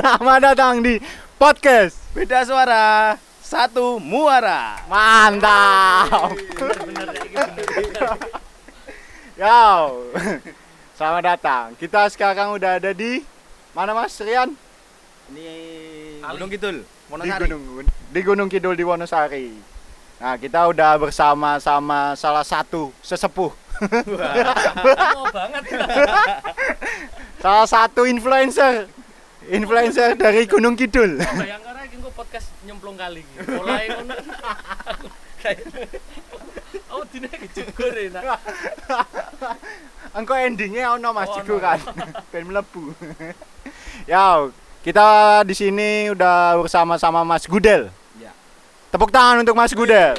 Selamat datang di podcast Beda suara, satu muara. Mantap. Yo. Selamat datang. Kita sekarang udah ada di mana Mas Rian? Ini Gunung Kidul, Di Wonosari. Gunung di Gunung Kidul di Wonosari. Nah, kita udah bersama-sama salah satu sesepuh, Oh banget. salah satu influencer. Influencer dari Gunung Kidul. Bayangkan aja gue podcast nyemplung kali iki. Mulai ngono. Kayak Oh, dine jegur enak. Engko endingnya ono Mas Oh, Jigo kan. Ben mlebu. Ya, kita di sini udah bersama-sama Mas Gudel. Ya. Tepuk tangan untuk Mas Gudel.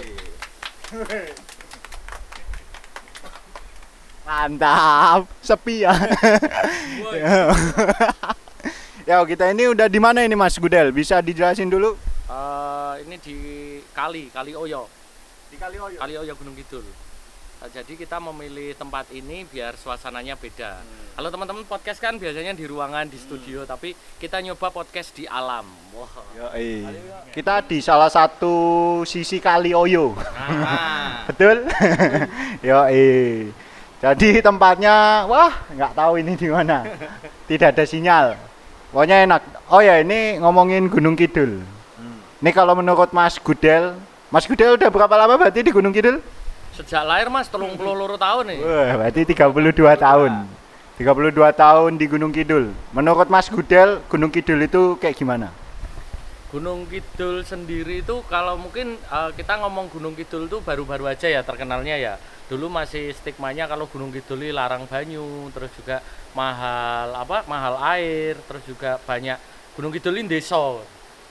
Mantap, sepi ya. Ya, kita ini udah di mana ini Mas Gudel? Bisa dijelasin dulu? eh, ini di kali, Kali Oyo. Di Kalioyo. Kali Oyo Gunung Kidul. Nah, jadi kita memilih tempat ini biar suasananya beda. Kalau teman-teman podcast kan biasanya di ruangan, di studio, tapi kita nyoba podcast di alam. Wah. Yoi. Kita di salah satu sisi Kalioyo. Nah, Betul? Yo Jadi tempatnya wah nggak tahu ini di mana. Tidak ada sinyal. Pokoknya enak. Oh ya ini ngomongin Gunung Kidul. Ini kalau menurut Mas Gudel, Mas Gudel udah berapa lama berarti di Gunung Kidul? sejak lahir Mas 32 tahun nih. Wah, berarti 32 tahun. 32 tahun di Gunung Kidul. Menurut Mas Gudel, Gunung Kidul itu kayak gimana? Gunung Kidul sendiri itu kalau mungkin eh, kita ngomong Gunung Kidul itu baru-baru aja ya terkenalnya ya. Dulu masih stigmanya kalau Gunung Kidul larang banyu, terus juga mahal apa? Mahal air, terus juga banyak Gunung Kidul ini desa.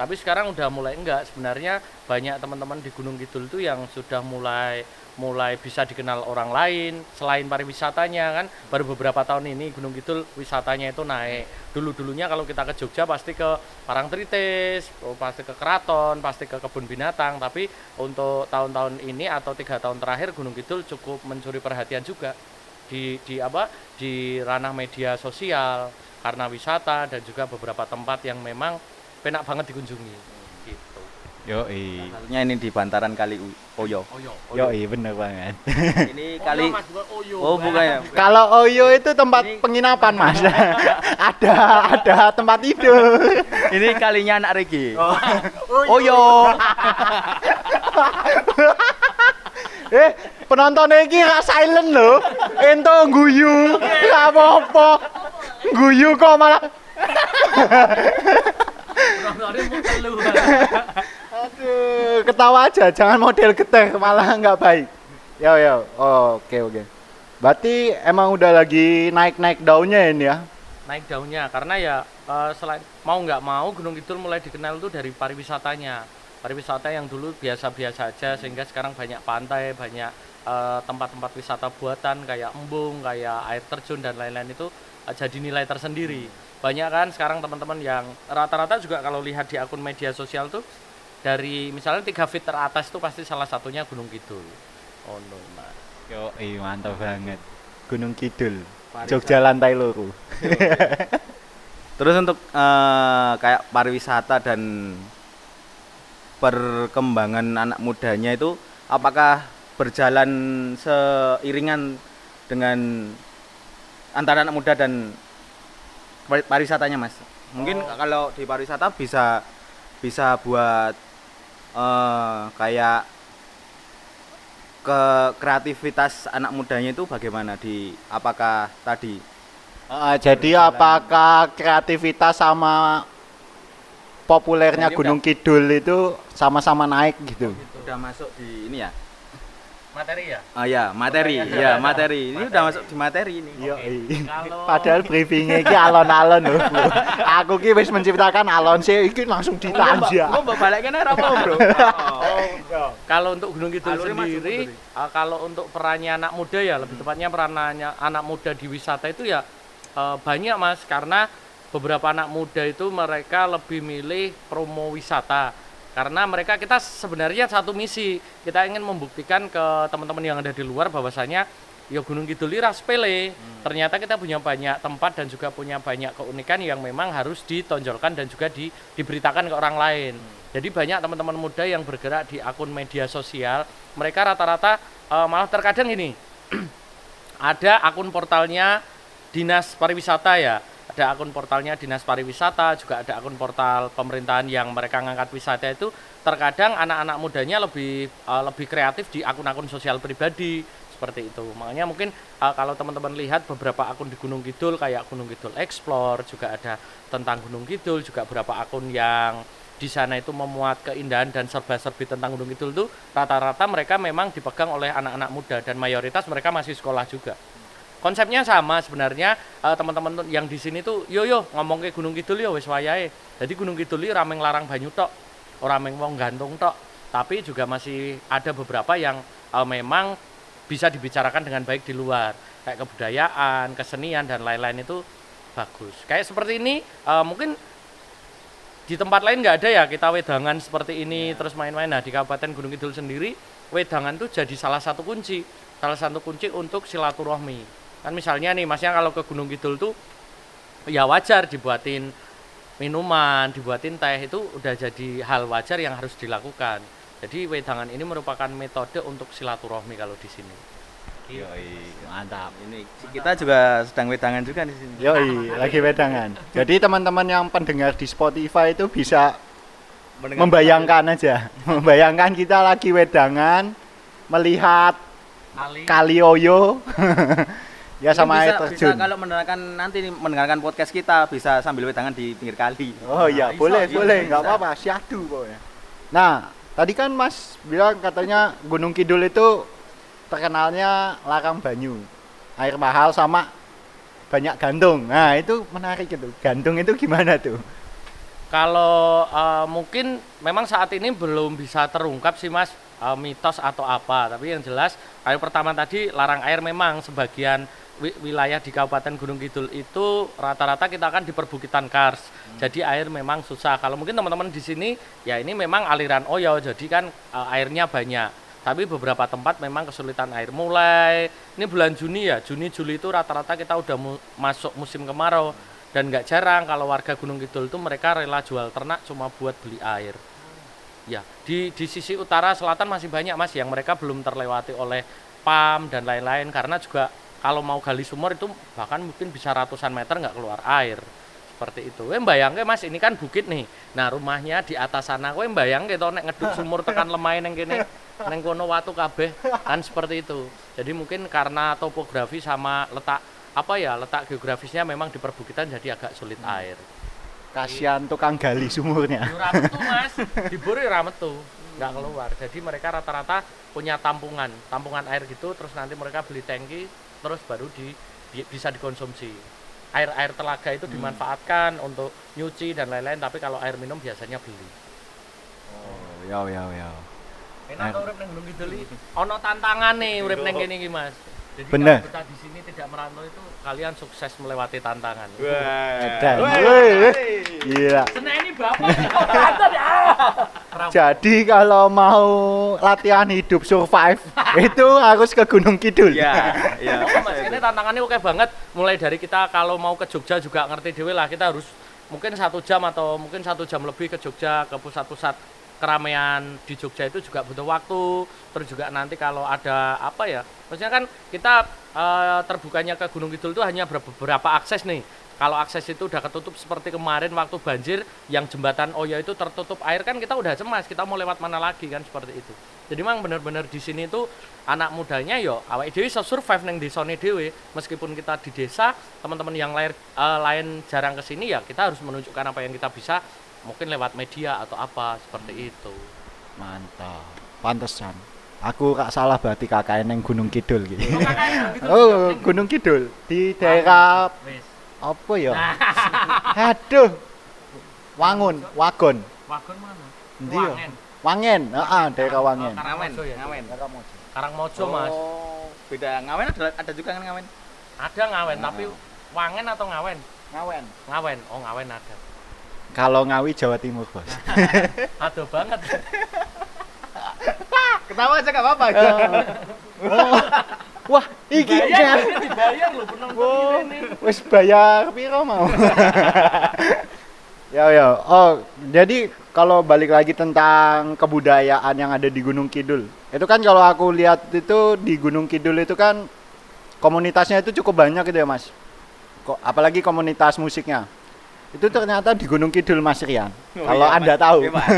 Tapi sekarang udah mulai enggak sebenarnya banyak teman-teman di Gunung Kidul itu yang sudah mulai mulai bisa dikenal orang lain selain pariwisatanya kan? Baru beberapa tahun ini Gunung Kidul wisatanya itu naik. Dulu dulunya kalau kita ke Jogja pasti ke Parangtritis pasti ke Keraton pasti ke kebun binatang. Tapi untuk tahun-tahun ini atau tiga tahun terakhir Gunung Kidul cukup mencuri perhatian juga di di apa? Di ranah media sosial karena wisata dan juga beberapa tempat yang memang penak banget dikunjungi Yo Halnya ini di bantaran Kali Oyo. Oyo Yo bener banget. Ini kali Mas, bukan Oyo Oh, bukan ya? Kalau Oyo itu tempat penginapan mas, ada ada tempat tidur. Ini kalinya anak Regi. Oh. Oyo. Eh penonton iki gak silent loh, ento guyu, gak apa-apa, guyu kok malah. Penontonnya mau Aduh, ketawa aja, jangan model geter, malah nggak baik. Yo yo, oh, oke oke. Berarti emang udah lagi naik-naik daunnya ini ya? naik daunnya karena ya eh, selain mau nggak mau Gunung Kidul mulai dikenal itu dari pariwisatanya pariwisata yang dulu biasa-biasa aja sehingga sekarang banyak pantai banyak eh, tempat-tempat wisata buatan kayak embung kayak air terjun dan lain-lain itu eh, jadi nilai tersendiri banyak kan sekarang teman-teman yang rata-rata juga kalau lihat di akun media sosial tuh dari misalnya tiga feet teratas itu pasti salah satunya Gunung Kidul oh no Mas. Yo, mantap banget. Gunung Kidul, Jogja lantai loro. Terus untuk eh, kayak pariwisata dan perkembangan anak mudanya itu apakah berjalan seiringan dengan antara anak muda dan pari- pariwisatanya mas mungkin kalau di pariwisata bisa bisa buat eh, kayak ke kreativitas anak mudanya itu bagaimana? Di apakah tadi Ah, jadi apakah kreativitas sama populernya Gunung Kidul itu sama-sama naik gitu? udah masuk di ini ya materi ya Oh ya, materi. Ya, materi. Ini udah masuk di materi ini. Yo, Kalau- padahal briefingnya iki alon-alon loh. Aku ki wis menciptakan alon sih iki langsung ditanja. Gua mbok balikin ora apa, Bro. Kalau untuk Gunung Kidul sendiri, uh, kalau untuk perannya anak muda ya lebih tepatnya perannya anak muda di wisata itu ya uh, banyak mas, karena beberapa anak muda itu mereka lebih milih promo wisata. Karena mereka kita sebenarnya satu misi, kita ingin membuktikan ke teman-teman yang ada di luar bahwasanya ya Gunung Kidul ini sepele. Ternyata kita punya banyak tempat dan juga punya banyak keunikan yang memang harus ditonjolkan dan juga di, diberitakan ke orang lain. Jadi banyak teman-teman muda yang bergerak di akun media sosial, mereka rata-rata eh, malah terkadang gini, ada akun portalnya dinas pariwisata ya ada akun portalnya dinas pariwisata juga ada akun portal pemerintahan yang mereka ngangkat wisata itu terkadang anak-anak mudanya lebih uh, lebih kreatif di akun-akun sosial pribadi seperti itu makanya mungkin uh, kalau teman-teman lihat beberapa akun di Gunung Kidul kayak Gunung Kidul Explore juga ada tentang Gunung Kidul juga beberapa akun yang di sana itu memuat keindahan dan serba-serbi tentang Gunung Kidul itu rata-rata mereka memang dipegang oleh anak-anak muda dan mayoritas mereka masih sekolah juga. Konsepnya sama sebenarnya eh, teman-teman yang di sini tuh yo yo ngomong ke Gunung Kidul yo wis wayahe. Jadi Gunung Kidul ini rameng larang banyu tok, ora meng wong gantung tok. Tapi juga masih ada beberapa yang eh, memang bisa dibicarakan dengan baik di luar kayak kebudayaan, kesenian dan lain-lain itu bagus. Kayak seperti ini eh, mungkin di tempat lain nggak ada ya kita wedangan seperti ini terus main-main nah di Kabupaten Gunung Kidul sendiri wedangan tuh jadi salah satu kunci salah satu kunci untuk silaturahmi kan misalnya nih masnya kalau ke Gunung Kidul tuh ya wajar dibuatin minuman dibuatin teh itu udah jadi hal wajar yang harus dilakukan. Jadi wedangan ini merupakan metode untuk silaturahmi kalau di sini. Yoi, mantap. Ini kita juga sedang wedangan juga di sini. Yoi, lagi wedangan. Jadi teman-teman yang pendengar di Spotify itu bisa Mendengar- membayangkan aja, membayangkan kita lagi wedangan melihat kali. Kalioyo ya sama bisa, air bisa terjun. kalau mendengarkan nanti mendengarkan podcast kita bisa sambil wedangan di pinggir kali. Oh iya, Nah, boleh, iso, boleh, nggak bisa. apa-apa, syahdu pokoknya. Nah, tadi kan Mas bilang katanya Gunung Kidul itu terkenalnya larang banyu, air mahal sama banyak gantung. Nah, itu menarik itu. Gantung itu gimana tuh? Kalau eh, mungkin memang saat ini belum bisa terungkap sih Mas eh, mitos atau apa, tapi yang jelas air pertama tadi larang air memang sebagian wilayah di Kabupaten Gunung Kidul itu rata-rata kita akan di perbukitan kars. Jadi air memang susah. Kalau mungkin teman-teman di sini ya ini memang aliran oyo, jadi kan eh, airnya banyak. Tapi beberapa tempat memang kesulitan air. Mulai ini bulan Juni ya, Juni Juli itu rata-rata kita udah mu- masuk musim kemarau dan nggak jarang kalau warga Gunung Kidul itu mereka rela jual ternak cuma buat beli air. Ya, di di sisi utara selatan masih banyak Mas yang mereka belum terlewati oleh PAM dan lain-lain karena juga kalau mau gali sumur itu bahkan mungkin bisa ratusan meter nggak keluar air. Seperti itu. Kowe bayangke Mas, ini kan bukit nih. Nah, rumahnya di atas sana kowe bayangke to nek ngeduk sumur tekan lemah neng kene neng kono watu kabeh kan seperti itu. Jadi mungkin karena topografi sama letak apa ya letak geografisnya memang di perbukitan jadi agak sulit air. Kasihan tukang gali sumurnya. Metu, Mas. Diburi ra metu, nggak keluar. Jadi mereka rata-rata punya tampungan, tampungan air gitu terus nanti mereka beli tangki terus baru di, di- bisa dikonsumsi. Air-air telaga itu dimanfaatkan untuk nyuci dan lain-lain, tapi kalau air minum biasanya beli. Oh, ya ya ya. Enak tuh urip nang Gunung Kidul iki. Ono tantangan nih urip nang kene iki, Mas. Jadi Bener. kalau betah di sini tidak merantau itu kalian sukses melewati tantangan. Wah. Gila. Seneni bapak ya. Jadi kalau mau latihan hidup survive itu harus ke Gunung Kidul. Iya, iya. Mas, ini tantangannya oke banget. Mulai dari kita kalau mau ke Jogja juga ngerti dewe lah. Kita harus mungkin satu jam atau mungkin satu jam lebih ke Jogja ke pusat-pusat keramaian di Jogja itu juga butuh waktu. Terus juga nanti kalau ada apa ya? Maksudnya kan kita eh, terbukanya ke Gunung Kidul itu hanya ber- beberapa akses nih. Kalau akses itu udah ketutup seperti kemarin waktu banjir yang jembatan Oyo itu tertutup air kan kita udah cemas kita mau lewat mana lagi kan seperti itu. Jadi memang benar-benar di sini tuh anak mudanya yo awake dhewe iso survive neng desane dhewe meskipun kita di desa teman-teman yang lain eh, lain jarang ke sini ya kita harus menunjukkan apa yang kita bisa mungkin lewat media atau apa seperti itu. Mantap. Pantesan. Aku gak salah berarti KKN yang Gunung Kidul gitu. gitu. Oh, Gunung Kidul di daerah Wis. apa ya? Aduh. Wangun, Wagon. Wagon mana? Endi ya? Wangen. Wangen, heeh, daerah Wangen. Oh, Ngawen, Karangmojo ya? ngawen. Karangmojo Mas. Oh, beda ngawen ada ada juga kan ngawen. Ada ngawen tapi wangen atau ngawen? Ngawen. Ngawen. Oh ngawen ada. Kalau Ngawi Jawa Timur, Bos. Aduh banget. Ketawa aja gak apa-apa. oh, Wah, iki Dibayar, dibayar loh penonton Oh, ini. wis bayar piro mau? ya ya. Oh, jadi kalau balik lagi tentang kebudayaan yang ada di Gunung Kidul. Itu kan kalau aku lihat itu di Gunung Kidul itu kan komunitasnya itu cukup banyak gitu ya, Mas. Kok apalagi komunitas musiknya. Itu ternyata di Gunung Kidul Mas Rian. Oh, kalau iya, Anda Mas. tahu. Iya, Mas.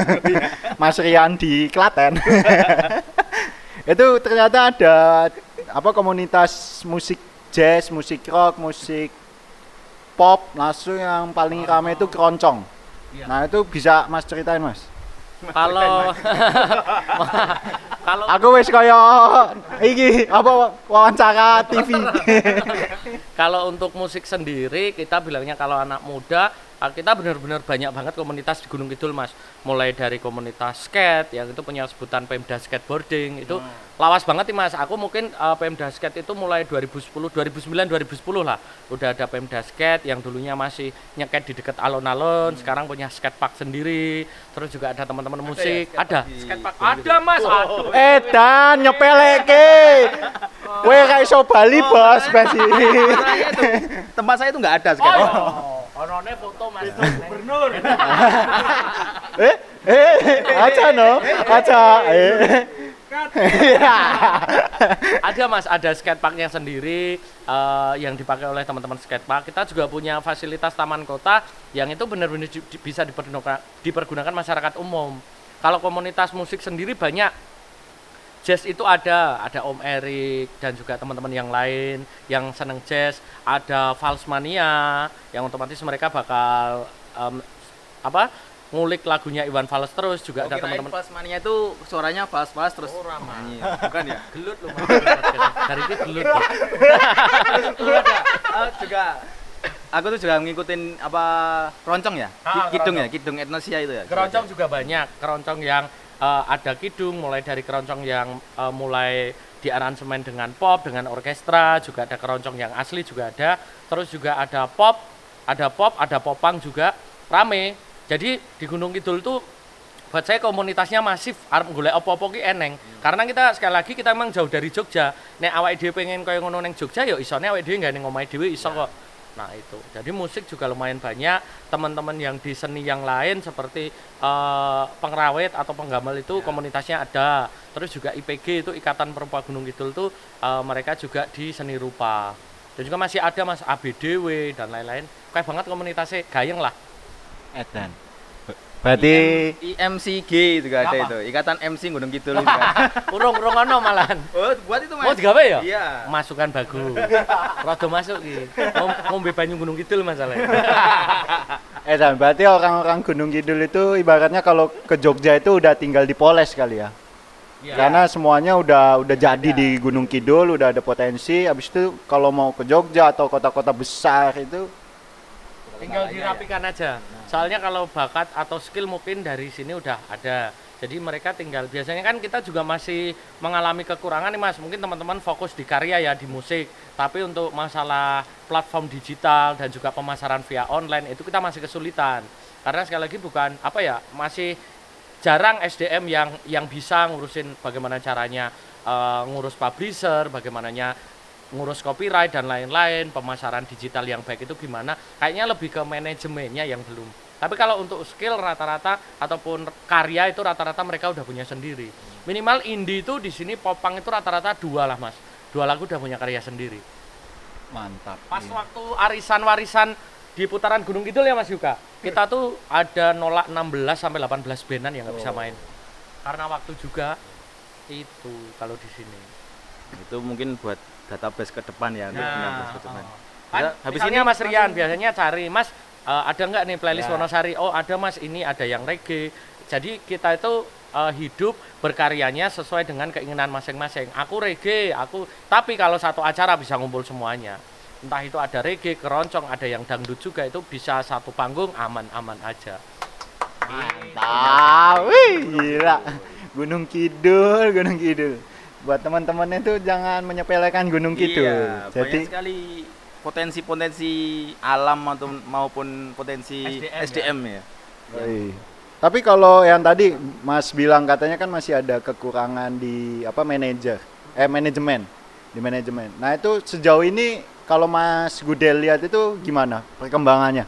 Mas Rian di Klaten. itu ternyata ada apa komunitas musik jazz, musik rock, musik pop, langsung yang paling rame itu keroncong. Iya. Nah, itu bisa Mas ceritain, Mas. Kalau kalau Aku wis kaya iki apa wawancara TV. kalau untuk musik sendiri kita bilangnya kalau anak muda kita benar-benar banyak banget komunitas di Gunung Kidul mas. Mulai dari komunitas skate yang itu punya sebutan Pemda Skateboarding itu lawas banget nih mas. Aku mungkin eh, Pemda Skate itu mulai 2010 2009 2010 lah. Udah ada Pemda Skate yang dulunya masih nyeket di dekat alun-alun sekarang punya skatepark sendiri. Terus juga ada teman-teman musik. Ada. Skatepark di ada mas. Aduh. Edan nyepeleke. Kowe ra iso bali, Bos, basi. Masalahnya itu, tempat saya itu nggak ada Oh, sekarang. iya. Onone foto Mas Gubernur. Eh, eh, aja no, aja. Eh. Iya. ada Mas, ada skateparknya sendiri eh, yang dipakai oleh teman-teman skatepark. Kita juga punya fasilitas taman kota yang itu benar-benar di- di- bisa dipergunakan, dipergunakan masyarakat umum. Kalau komunitas musik sendiri banyak. Jazz itu ada, ada Om Erik dan juga teman-teman yang lain yang seneng jazz. Ada Vals Mania yang otomatis mereka bakal em, apa ngulik lagunya Iwan Fals terus juga ada teman-teman Pas mania itu suaranya pas-pas terus Oh, ramah. nyanyi. Bukan ya? gelut loh dari itu gelut. Terus ada eh, juga aku tuh juga ngikutin apa keroncong ya? Ah, kidung ya, kidung etnosia itu ya. keroncong juga banyak keroncong yang eh, ada kidung mulai dari keroncong yang eh, mulai di aransemen dengan pop dengan orkestra juga ada keroncong yang asli juga ada. Terus juga ada pop ada pop ada popang juga rame. Jadi di Gunung Kidul tuh buat saya komunitasnya masif arep golek apa-apa ki eneng. Karena kita sekali lagi kita emang jauh dari Jogja. Nek awake dhewe pengen kaya ngono ning Jogja ya isone awake dhewe nggak ning omahe dhewe iso kok nah itu. Jadi musik juga lumayan banyak. Teman-teman yang di seni yang lain seperti eh, pengrawit atau penggamal itu komunitasnya ada. Terus juga IPG itu Ikatan Perempuan Gunung Kidul tuh eh, mereka juga di seni rupa. Dan juga masih ada mas ABDW dan lain-lain. Kayak banget komunitasnya gayeng lah. Edan. Berarti IMCG juga ada Apa? itu, Ikatan MC Gunung Kidul itu kan. urung urung ono malahan Oh, buat itu Mas. mau digawe ya Iya. masukan bagus rada masuk ki Ngom- ngombe banyu gunung kidul masalahnya Edan, berarti orang-orang Gunung Kidul itu ibaratnya kalau ke Jogja itu udah tinggal di Poles kali ya. Iya. Karena semuanya udah udah jadi di Gunung Kidul, udah ada potensi. Habis itu kalau mau ke Jogja atau kota-kota besar itu tinggal dirapikan aja. Soalnya kalau bakat atau skill mungkin dari sini udah ada. Jadi mereka tinggal biasanya kan kita juga masih mengalami kekurangan nih mas. Mungkin teman-teman fokus di karya ya di musik. Tapi untuk masalah platform digital dan juga pemasaran via online itu kita masih kesulitan. Karena sekali lagi bukan apa ya masih jarang SDM yang yang bisa ngurusin bagaimana caranya eh, ngurus publisher, bagaimananya ngurus copyright dan lain-lain, pemasaran digital yang baik itu gimana? Kayaknya lebih ke manajemennya yang belum. Tapi kalau untuk skill rata-rata ataupun karya itu rata-rata mereka udah punya sendiri. Minimal indie itu di sini popang itu rata-rata dua lah mas. Dua lagu udah punya karya sendiri. mantap. Pas Iya. waktu arisan warisan di putaran Gunung Kidul ya Mas Yuka, kita tuh ada nolak 16 sampai 18 bandan yang nggak bisa main. Karena waktu juga itu kalau di sini. Itu mungkin buat database ke depan ya untuk database ke depan. Kan, Bisa- habis misalnya ini Mas Rian biasanya cari Mas eh, ada nggak nih playlist Ya. Wonosari? Oh ada Mas ini ada yang reggae. Jadi kita itu eh, hidup berkaryanya sesuai dengan keinginan masing-masing. Aku reggae, aku tapi kalau satu acara bisa ngumpul semuanya. Entah itu ada reggae, keroncong, ada yang dangdut juga itu bisa satu panggung aman-aman aja. Mantap. Wih, gila. Gunung Kidul, Gunung Kidul. Buat teman-temannya tuh jangan menyepelekan Gunung Kidul. Iya, Jadi banyak sekali potensi-potensi alam atau maupun potensi SDM, SDM, ya. Oi. Tapi kalau yang tadi Mas bilang katanya kan masih ada kekurangan di apa manajer, eh manajemen. di manajemen. Nah itu sejauh ini kalau Mas Gudel lihat itu gimana perkembangannya?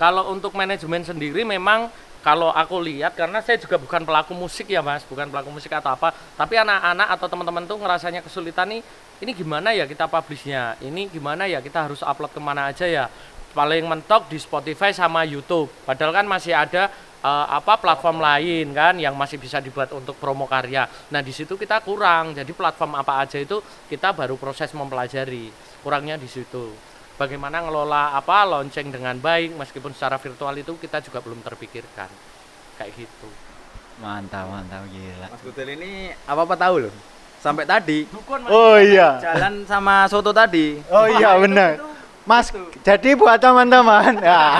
Kalau untuk manajemen sendiri memang kalau aku lihat karena saya juga bukan pelaku musik ya mas, bukan pelaku musik atau apa, tapi anak-anak atau teman-teman tuh ngerasanya kesulitan nih, ini gimana ya kita publishnya, ini gimana ya kita harus upload ke mana aja ya, paling mentok di Spotify sama YouTube, padahal kan masih ada uh, apa platform lain kan yang masih bisa dibuat untuk promo karya. Nah di situ kita kurang, jadi platform apa aja itu kita baru proses mempelajari, kurangnya di situ bagaimana ngelola apa lonceng dengan baik meskipun secara virtual itu kita juga belum terpikirkan. Kayak gitu. Mantap mantap gila. Mas Gudel ini apa apa tahu loh. Sampai tadi. Dukun, oh iya. Jalan sama soto tadi. Oh iya benar. Mas, jadi buat teman-teman, ya,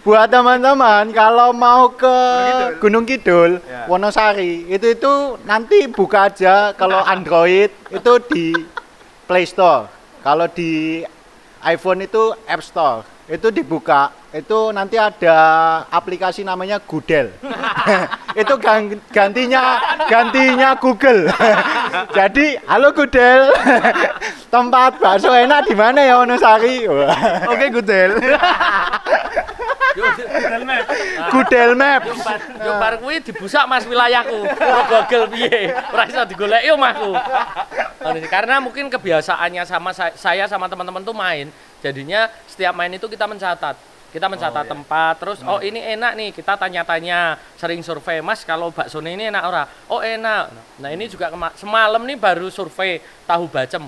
buat teman-teman kalau mau ke Gunung Kidul, Ya. Wonosari, itu itu nanti buka aja kalau Android. Itu di Play Store. Kalau di iPhone itu App Store. Itu dibuka, itu nanti ada aplikasi namanya Gudel. itu gan- gantinya gantinya Google. Jadi, halo Gudel. Tempat bakso enak di mana ya Wonosari? Oke Gudel Gudel Map. Yo bar kuwi dibusak Mas wilayahku. Ora Google piye. Ora iso digoleki omahku. Ngono sih. Karena mungkin kebiasaannya sama sa- saya sama teman-teman tuh main. Jadinya setiap main itu kita mencatat. Kita mencatat tempat, terus oh ini enak nih, kita tanya-tanya, sering survei, Mas kalau bakso ini enak ora? Oh enak. Nah ini juga semalam nih baru survei tahu bacem.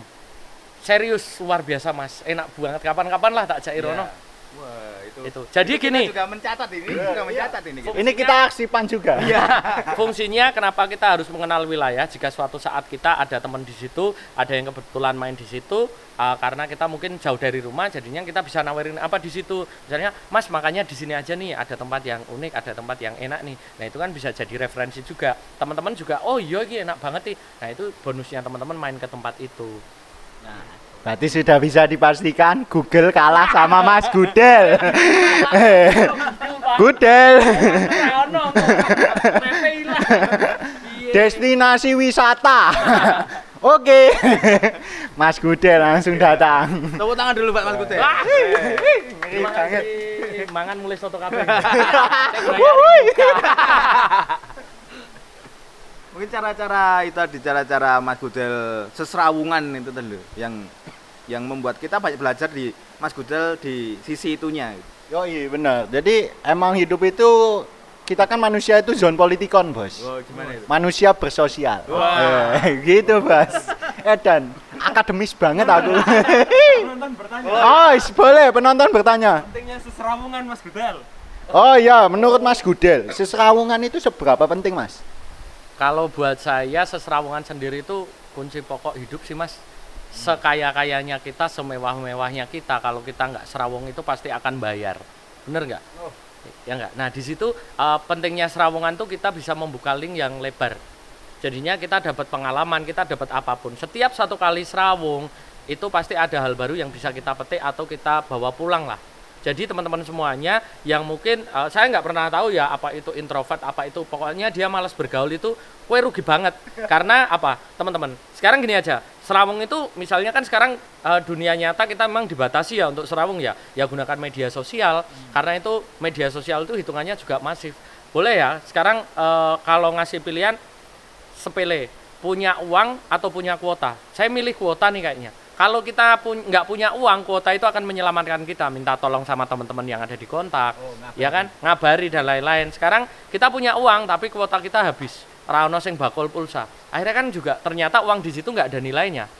Serius luar biasa Mas, enak banget. Kapan-kapan lah tak jairono. wah itu Itu. Jadi Kita gini, juga mencatat ini juga mencatat ini Ini kita aksipan juga. fungsinya kenapa kita harus mengenal wilayah? Jika suatu saat kita ada teman di situ ada yang kebetulan main di situ uh, karena kita mungkin jauh dari rumah jadinya kita bisa nawarin apa di situ. Misalnya mas makanya di sini aja nih ada tempat yang unik ada tempat yang enak nih. Nah itu kan bisa jadi referensi juga. Teman-teman juga oh iya ini enak banget nih. Nah itu bonusnya teman-teman main ke tempat itu Berarti sudah bisa dipastikan Google kalah sama Mas Gudel. Gudel. Destinasi wisata. Oke. Mas Gudel langsung datang. tepuk tangan dulu buat Mas Gudel Terima kasih. Mangan mulai soto kabeh. Mungkin cara-cara itu tadi cara-cara Mas Gudel seserawungan itu tadi yang yang membuat kita banyak belajar di Mas Gudel di sisi itunya Yo iya benar. Jadi emang hidup itu kita kan manusia itu zone politikon bos. oh gimana itu Manusia bersosial. Wah. Eh, gitu bos. Edan akademis banget aku. Penonton bertanya, oh is- boleh penonton bertanya. pentingnya seserawungan Mas Gudel. Oh iya, menurut Mas Gudel, seserawungan itu seberapa penting, Mas? Kalau buat saya seserawungan sendiri itu kunci pokok hidup sih mas. Sekaya-kayanya kita, semewah-mewahnya kita, kalau kita nggak serawung itu pasti akan bayar. Bener nggak? Ya nggak. Nah di situ eh, pentingnya serawungan tuh kita bisa membuka link yang lebar. Jadinya kita dapat pengalaman, kita dapat apa pun. Setiap satu kali serawung itu pasti ada hal baru yang bisa kita petik atau kita bawa pulang lah. Jadi teman-teman semuanya yang mungkin eh, saya nggak pernah tahu ya apa itu introvert, apa itu pokoknya dia malas bergaul itu, kue rugi banget. Karena apa teman-teman? Sekarang gini aja, serawung itu misalnya kan sekarang eh, dunia nyata kita memang dibatasi ya untuk serawung ya, ya gunakan media sosial. Karena itu media sosial itu hitungannya juga masif. Boleh ya, sekarang eh, kalau ngasih pilihan sepele, punya uang atau punya kuota. Saya milih kuota nih kayaknya. Kalau kita pun nggak punya uang, kuota itu akan menyelamatkan kita. Minta tolong sama teman-teman yang ada di kontak, ya kan, ngabari dan lain-lain. Sekarang kita punya uang, tapi kuota kita habis. Rano sing bakul pulsa. Akhirnya kan juga ternyata uang di situ nggak ada nilainya.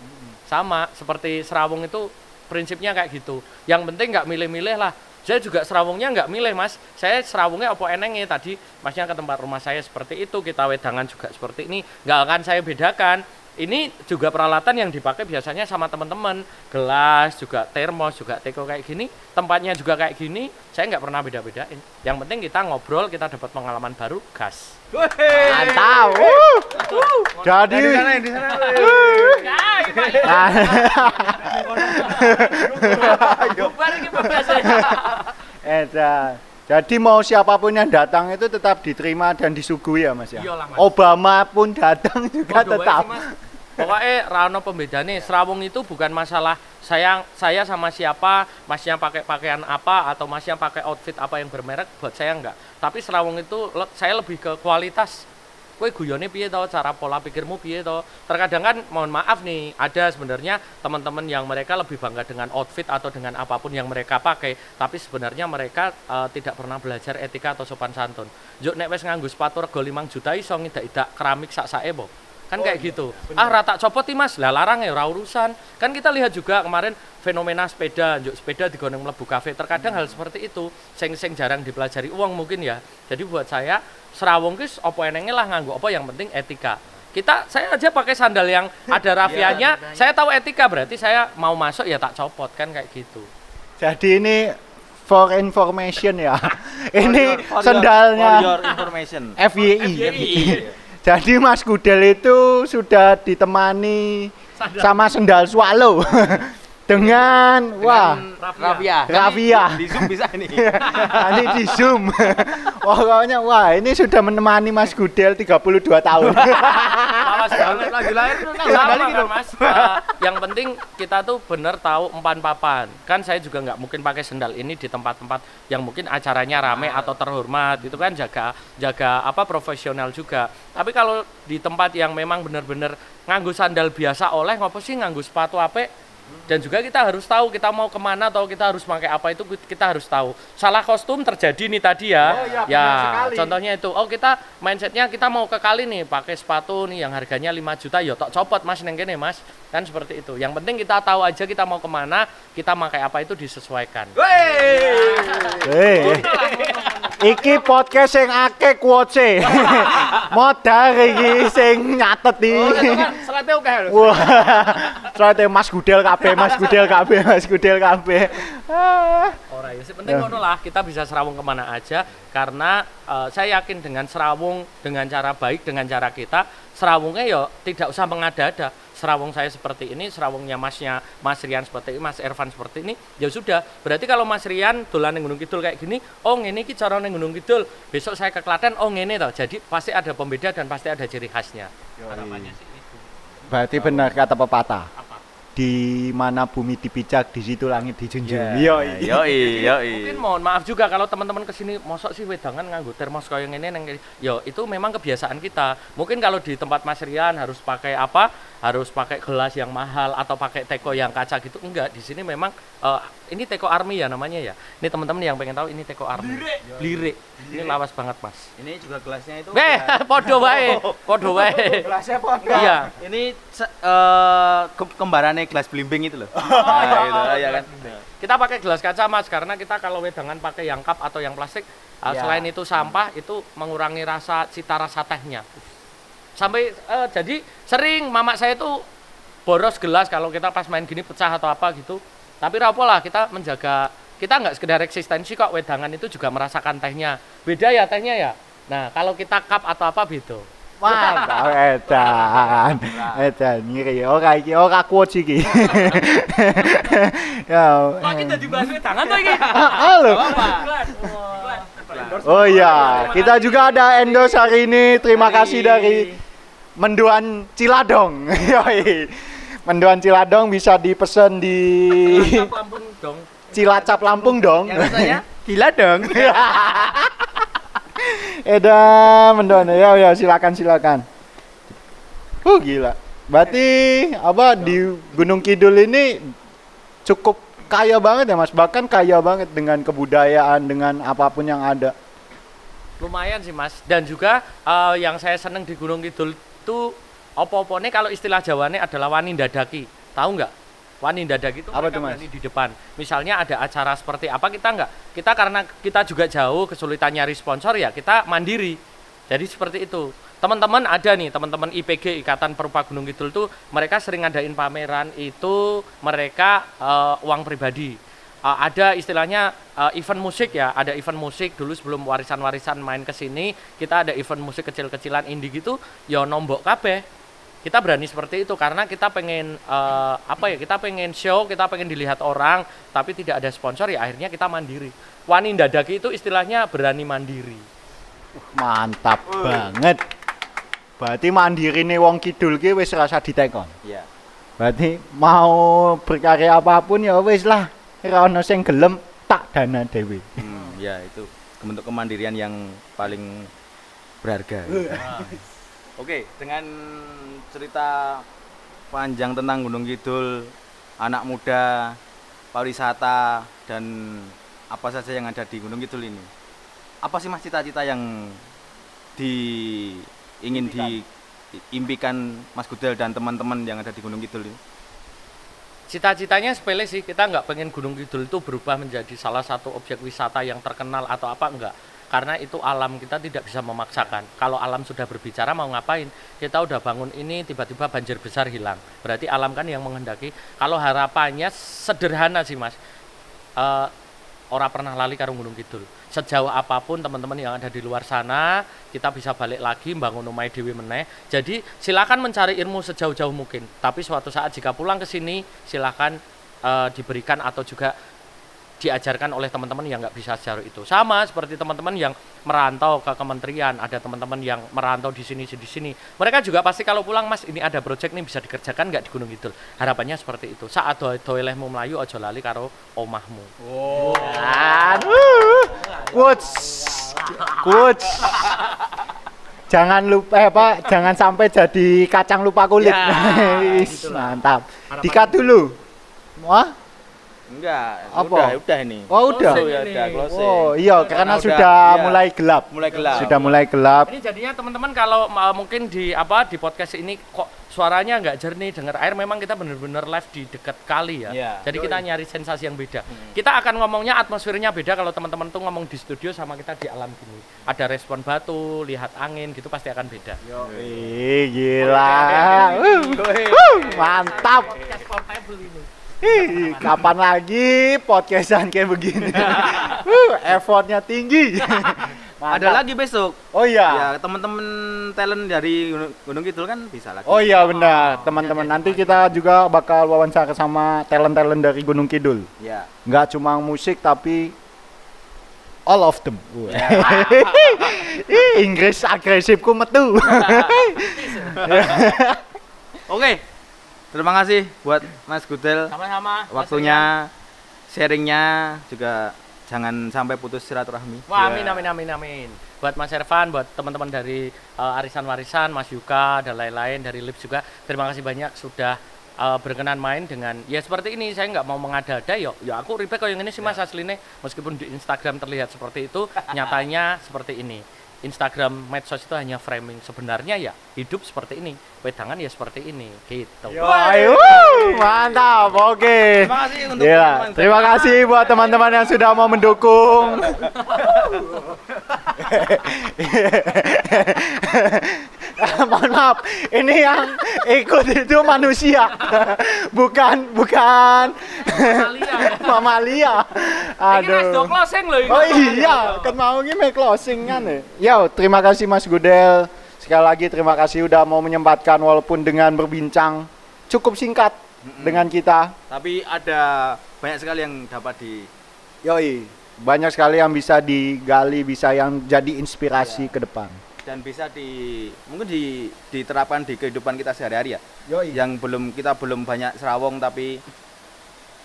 Sama seperti serawung itu prinsipnya kayak gitu. Yang penting nggak milih-milih lah. Saya juga serawungnya nggak milih mas. Saya serawungnya opo enengnya tadi masnya ke tempat rumah saya seperti itu. Kita wedangan juga seperti ini. Nggak akan saya bedakan. Ini juga peralatan yang dipakai biasanya sama teman-teman. Gelas juga termos juga teko kayak gini. Tempatnya juga kayak gini. Saya nggak pernah beda-bedain. Yang penting kita ngobrol, kita dapat pengalaman baru, gas. Mantap. Jadi di sana di sana Bubar ini pembahasannya. Edan. Jadi mau siapa pun yang datang itu tetap diterima dan disuguhi ya Mas ya. Iyalah, Mas. Obama pun datang juga wae tetap. sih, Mas. Pokoknya rano pembedane serawung itu bukan masalah saya saya sama siapa, masnya pakai pakaian apa atau masnya pakai outfit apa yang bermerek buat saya enggak. Tapi serawung itu saya lebih ke kualitas. Kue guyone piye to, cara pola pikirmu piye to. Terkadang kan mohon maaf nih, ada sebenarnya teman-teman yang mereka lebih bangga dengan outfit atau dengan apa pun yang mereka pakai, tapi sebenarnya mereka eh, tidak pernah belajar etika atau sopan santun. Juk nek wis nganggo sepatu rego 5 juta iso ngidak-idak keramik sak-sake po. Kan kayak gitu. Ah rata copot nih Mas, lah larang ya ora urusan. Kan kita lihat juga kemarin fenomena sepeda, juk sepeda digoneng mlebu kafe. Terkadang hal seperti itu sing sing jarang dipelajari uang mungkin ya. Jadi buat saya serawung kis opo enenge lah nganggo apa yang penting etika. Kita saya aja pakai sandal yang ada rafianya, saya tahu etika berarti saya mau masuk ya tak copot kan kayak gitu. Jadi ini for information ya. ini For your- sendalnya for your information. FYI. Jadi Mas Gudel itu sudah ditemani sama sendal swallow dengan wah Rafia. Rafia. Di zoom bisa ini. ini di zoom. Pokoknya wah ini sudah menemani Mas Gudel 32 tahun. Awas banget Lagi lahir nang sama kan lho. mas Eh, yang penting kita tuh bener tahu empan papan kan saya juga nggak mungkin pakai sendal ini di tempat-tempat yang mungkin acaranya rame atau terhormat itu kan jaga jaga apa profesional juga tapi kalau di tempat yang memang bener-bener nganggu sandal biasa oleh ngopo sih nganggu sepatu apik dan juga kita harus tahu kita mau ke mana atau kita harus pakai apa itu kita harus tahu. Salah kostum terjadi nih tadi ya. Oh iya, ya sekali. contohnya itu. Oh kita mindsetnya kita mau ke kali nih pakai sepatu nih yang harganya 5 juta ya tok copot mas neng kene mas. Kan seperti itu. Yang penting kita tahu aja kita mau ke mana kita pakai apa itu disesuaikan. Eh, iki podcast sing akeh quotes Modal iki sing nyatet iki. Selate oke lho. Wah, soalnya Mas Gudel kabeh, Mas Gudel kabeh, Mas Gudel kabeh. Ah. Ora ya, sih penting ngono lah kita bisa serawung ke mana aja karena eh, saya yakin dengan serawung dengan cara baik dengan cara kita serawungnya ya tidak usah mengada-ada. Serawung saya seperti ini serawungnya masnya Mas Rian seperti ini Mas Ervan seperti ini ya sudah. Berarti kalau Mas Rian dolan ning Gunung Kidul kayak gini oh ini ki cara ning Gunung Kidul. Besok saya ke Klaten oh ngene toh. Jadi pasti ada pembeda dan pasti ada ciri khasnya. Harapannya sih itu. Berarti benar kata pepatah. Di mana bumi dipijak, di situ langit dijunjung. Yo Iya. yo yo. mungkin mohon maaf juga kalau teman-teman ke sini mosok sih wedangan nganggo termos kayak ngene neng yo itu memang kebiasaan kita mungkin kalau di tempat Mas Rian harus pakai apa harus pakai gelas yang mahal atau pakai teko yang kaca gitu. Enggak di sini memang eh, ini teko army ya namanya ya. Ini teman-teman yang pengen tahu ini teko army. Lirik. Ini lawas banget mas. Ini juga gelasnya itu. eh podo wae podo wae. Gelasnya apa? iya. Ini se- eh, ke- kembarannya gelas blimbing itu loh. Nah, itu ya kan. kita pakai gelas kaca mas karena kita kalau wedangan pakai yang cup atau yang plastik uh, Ya. selain itu sampah itu mengurangi rasa cita rasa tehnya sampai eh, jadi sering mama saya itu boros gelas kalau kita pas main gini pecah atau apa gitu tapi rapo lah kita menjaga kita nggak sekedar eksistensi kok wedangan itu juga merasakan tehnya beda ya tehnya ya nah kalau kita cup atau apa beda Mantap edan. Edan ngiri ora iki ora quotes iki. ya. kok kita dibahas wedangan tuh ini Halo. Oh iya, kita juga ada endorse hari ini. Terima kasih dari Menduan Ciladong. Yoi. Menduan Ciladong bisa dipesan di Lampung dong Cilacap Lampung dong. Yang rasanya gila dong. Edan Menduan ya ya silakan silakan. Uh gila. Berarti apa di Gunung Kidul ini cukup kaya banget ya Mas, bahkan kaya banget dengan kebudayaan dengan apa pun yang ada. Lumayan sih mas. Dan juga eh, yang saya seneng di Gunung Kidul itu opo-opone kalau istilah Jawane adalah wani dadaki tahu nggak? Wani dadaki itu Apa Mas? berani di depan. Misalnya ada acara seperti apa kita nggak? Kita karena kita juga jauh kesulitan nyari sponsor ya kita mandiri. Jadi seperti itu. Teman-teman ada nih teman-teman IPG Ikatan Perupa Gunung Kidul tuh mereka sering ngadain pameran itu mereka eh, uang pribadi Uh, ada istilahnya uh, event musik ya, ada event musik dulu sebelum warisan-warisan main ke sini, kita ada event musik kecil-kecilan indie gitu, ya nombok kabeh. Kita berani seperti itu karena kita pengen uh, apa ya? Kita pengen show, kita pengen dilihat orang, tapi tidak ada sponsor ya akhirnya kita mandiri. Wani dadaki itu istilahnya berani mandiri. Mantap banget. Berarti mandirine wong kidul ki wis rasa ditekon. Iya. Berarti mau berkarya apa pun ya wis lah. Ono sing gelem tak dana dewe. Hmm, ya itu bentuk kemandirian yang paling berharga. Oke, dengan cerita panjang tentang Gunung Kidul, anak muda, pariwisata dan apa saja yang ada di Gunung Kidul ini. Apa sih Mas cita-cita yang di ingin diimpikan Mas Gudel dan teman-teman yang ada di Gunung Kidul ini? Cita-citanya sepele sih, kita nggak pengen Gunung Kidul itu berubah menjadi salah satu objek wisata yang terkenal atau apa enggak. Karena itu alam kita tidak bisa memaksakan. Kalau alam sudah berbicara mau ngapain? Kita udah bangun ini tiba-tiba banjir besar hilang. Berarti alam kan yang menghendaki. Kalau harapannya sederhana sih mas. Eh, orang pernah lali karo Gunung Kidul. Sejauh apa pun teman-teman yang ada di luar sana, kita bisa balik lagi bangun umai dewi meneh. Jadi silakan mencari ilmu sejauh-jauh mungkin. Tapi suatu saat jika pulang ke sini, silakan eh, diberikan atau juga diajarkan oleh teman-teman yang nggak bisa sejauh itu. Sama seperti teman-teman yang merantau ke kementerian, ada teman-teman yang merantau di sini di sini. Mereka juga pasti kalau pulang Mas ini ada project nih bisa dikerjakan nggak di Gunung Kidul. Harapannya seperti itu. Saat doa doelehmu melayu ojo lali karo omahmu. Aduh. Quotes. Quotes. Jangan lupa eh, apa? Jangan sampai jadi kacang lupa kulit. Ya, Wis, gitulah. mantap. Dikat dulu. Wah, Enggak, Apa? udah, udah ini. oh udah. Closing ya, ini. udah closing. Oh iya, karena udah, sudah iya. mulai gelap. mulai gelap. Sudah mulai gelap. Ini jadinya teman-teman kalau uh, mungkin di apa di podcast ini kok suaranya nggak jernih dengar air memang kita benar-benar live di dekat kali ya. Iya. Jadi kita nyari sensasi yang beda. Kita akan ngomongnya atmosfernya beda kalau teman-teman tuh ngomong di studio sama kita di alam gini. Ada respon batu, lihat angin gitu pasti akan beda. Ih, gila. Mantap. Podcast portable ini. Ih, kapan lagi podcastan kayak begini? uh, effortnya tinggi. Ada Mantap. lagi besok. Oh iya. Ya, teman-teman talent dari Gunung, Gunung Kidul kan bisa lagi. Oh iya benar, teman-teman. Nanti kita juga bakal wawancara sama talent-talent dari Gunung Kidul. Ya. Nggak cuma musik tapi all of them. Ya. Ih, Inggris agresifku metu. Oke. Terima kasih buat Mas Gudel Sama-sama. waktunya sharingnya juga jangan sampai putus silaturahmi. Wah, Ya. amin amin amin amin. Buat Mas Ervan, buat teman-teman dari uh, Arisan Warisan, Mas Yuka dan lain-lain dari Lips juga. Terima kasih banyak sudah uh, berkenan main dengan ya seperti ini. Saya nggak mau mengada-ada ya. Ya aku ribet kok yang ini sih Mas aslinya meskipun di Instagram terlihat seperti itu, nyatanya seperti ini. Instagram medsos itu hanya framing sebenarnya ya hidup seperti ini wedangan ya seperti ini gitu Wah, mantap. Oke. Terima kasih untuk Gila. teman-teman. Terima kasih buat teman-teman yang sudah mau mendukung. Mohon maaf, ini yang ikut itu manusia, bukan bukan Mamalia. mamalia. ini Mas do Aduh. closing loh ini. Oh iya, kan mau ini closing kan ya. Terima kasih Mas Gudel. Sekali lagi terima kasih udah mau menyempatkan walaupun dengan berbincang cukup singkat dengan kita. Tapi ada banyak sekali yang dapat di Yoi, banyak sekali yang bisa digali, bisa yang jadi inspirasi ke depan. dan bisa di mungkin di diterapkan di kehidupan kita sehari-hari ya. Yoi. Yang belum kita belum banyak serawong tapi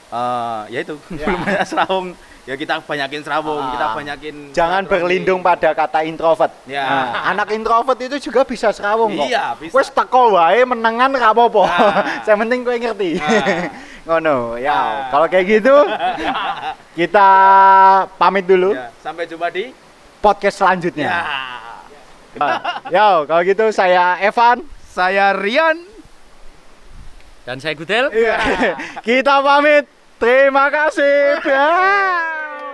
eh ya itu Ya. belum banyak serawong ya kita banyakin serawong, Ah. kita banyakin Jangan silaturahmi. berlindung pada kata introvert. Ya. Nah, anak introvert itu juga bisa serawung kok. Iya, bisa. Wes teko wae menengan ra apa-apa. Nah. Saya penting kowe ngerti. Nah. Ngono, ya. Nah. Kalau kayak gitu kita pamit dulu Ya, sampai jumpa di podcast selanjutnya. ya. Nah, Yo, kalau gitu saya Evan. Saya Rian. dan saya Gudel Iya. kita pamit. Terima kasih. Ya.